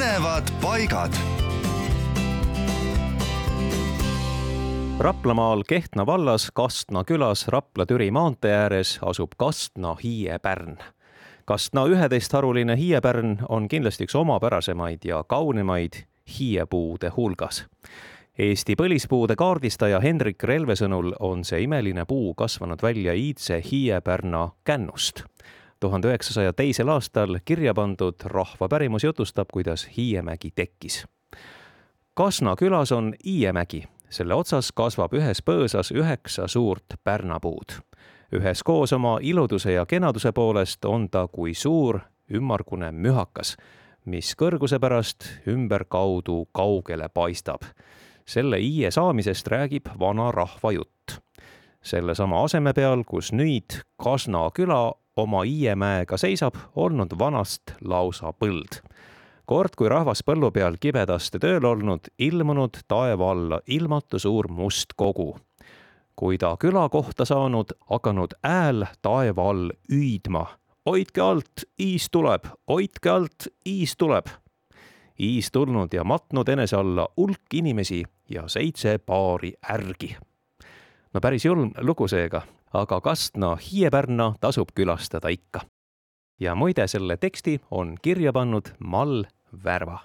põnevad paigad. Raplamaal Kehtna vallas Kastna külas Rapla-Türi maantee ääres asub Kastna hiiepärn. Kastna üheteistharuline hiiepärn on kindlasti üks omapärasemaid ja kaunimaid hiiepuude hulgas. Eesti põlispuude kaardistaja Hendrik Relve sõnul on see imeline puu kasvanud välja iidse hiiepärna kännust tuhande üheksasaja teisel aastal kirja pandud rahvapärimus jutustab, kuidas Hiiemägi tekkis. Kasna külas on Hiiemägi, selle otsas kasvab ühes põõsas üheksa suurt pärnapuud. üheskoos oma iluduse ja kenaduse poolest on ta kui suur ümmargune mühakas, mis kõrguse pärast ümberkaudu kaugele paistab. selle hiie saamisest räägib vana rahvajutt sellesama aseme peal, kus nüüd Kasna küla oma Hiiemäega seisab, olnud vanast lausa põld. kord, kui rahvas põllu peal kibedaste tööl olnud, ilmunud taeva alla ilmatu suur must kogu. kui ta küla kohta saanud, hakanud hääl taeva all hüüdma. hoidke alt, iis tuleb, hoidke alt, iis tuleb. iis tulnud ja matnud enese alla hulk inimesi ja seitse paari ärgi no päris julm lugu seega, aga Kastna hiiepärna tasub külastada ikka. ja muide, selle teksti on kirja pannud Mall Värva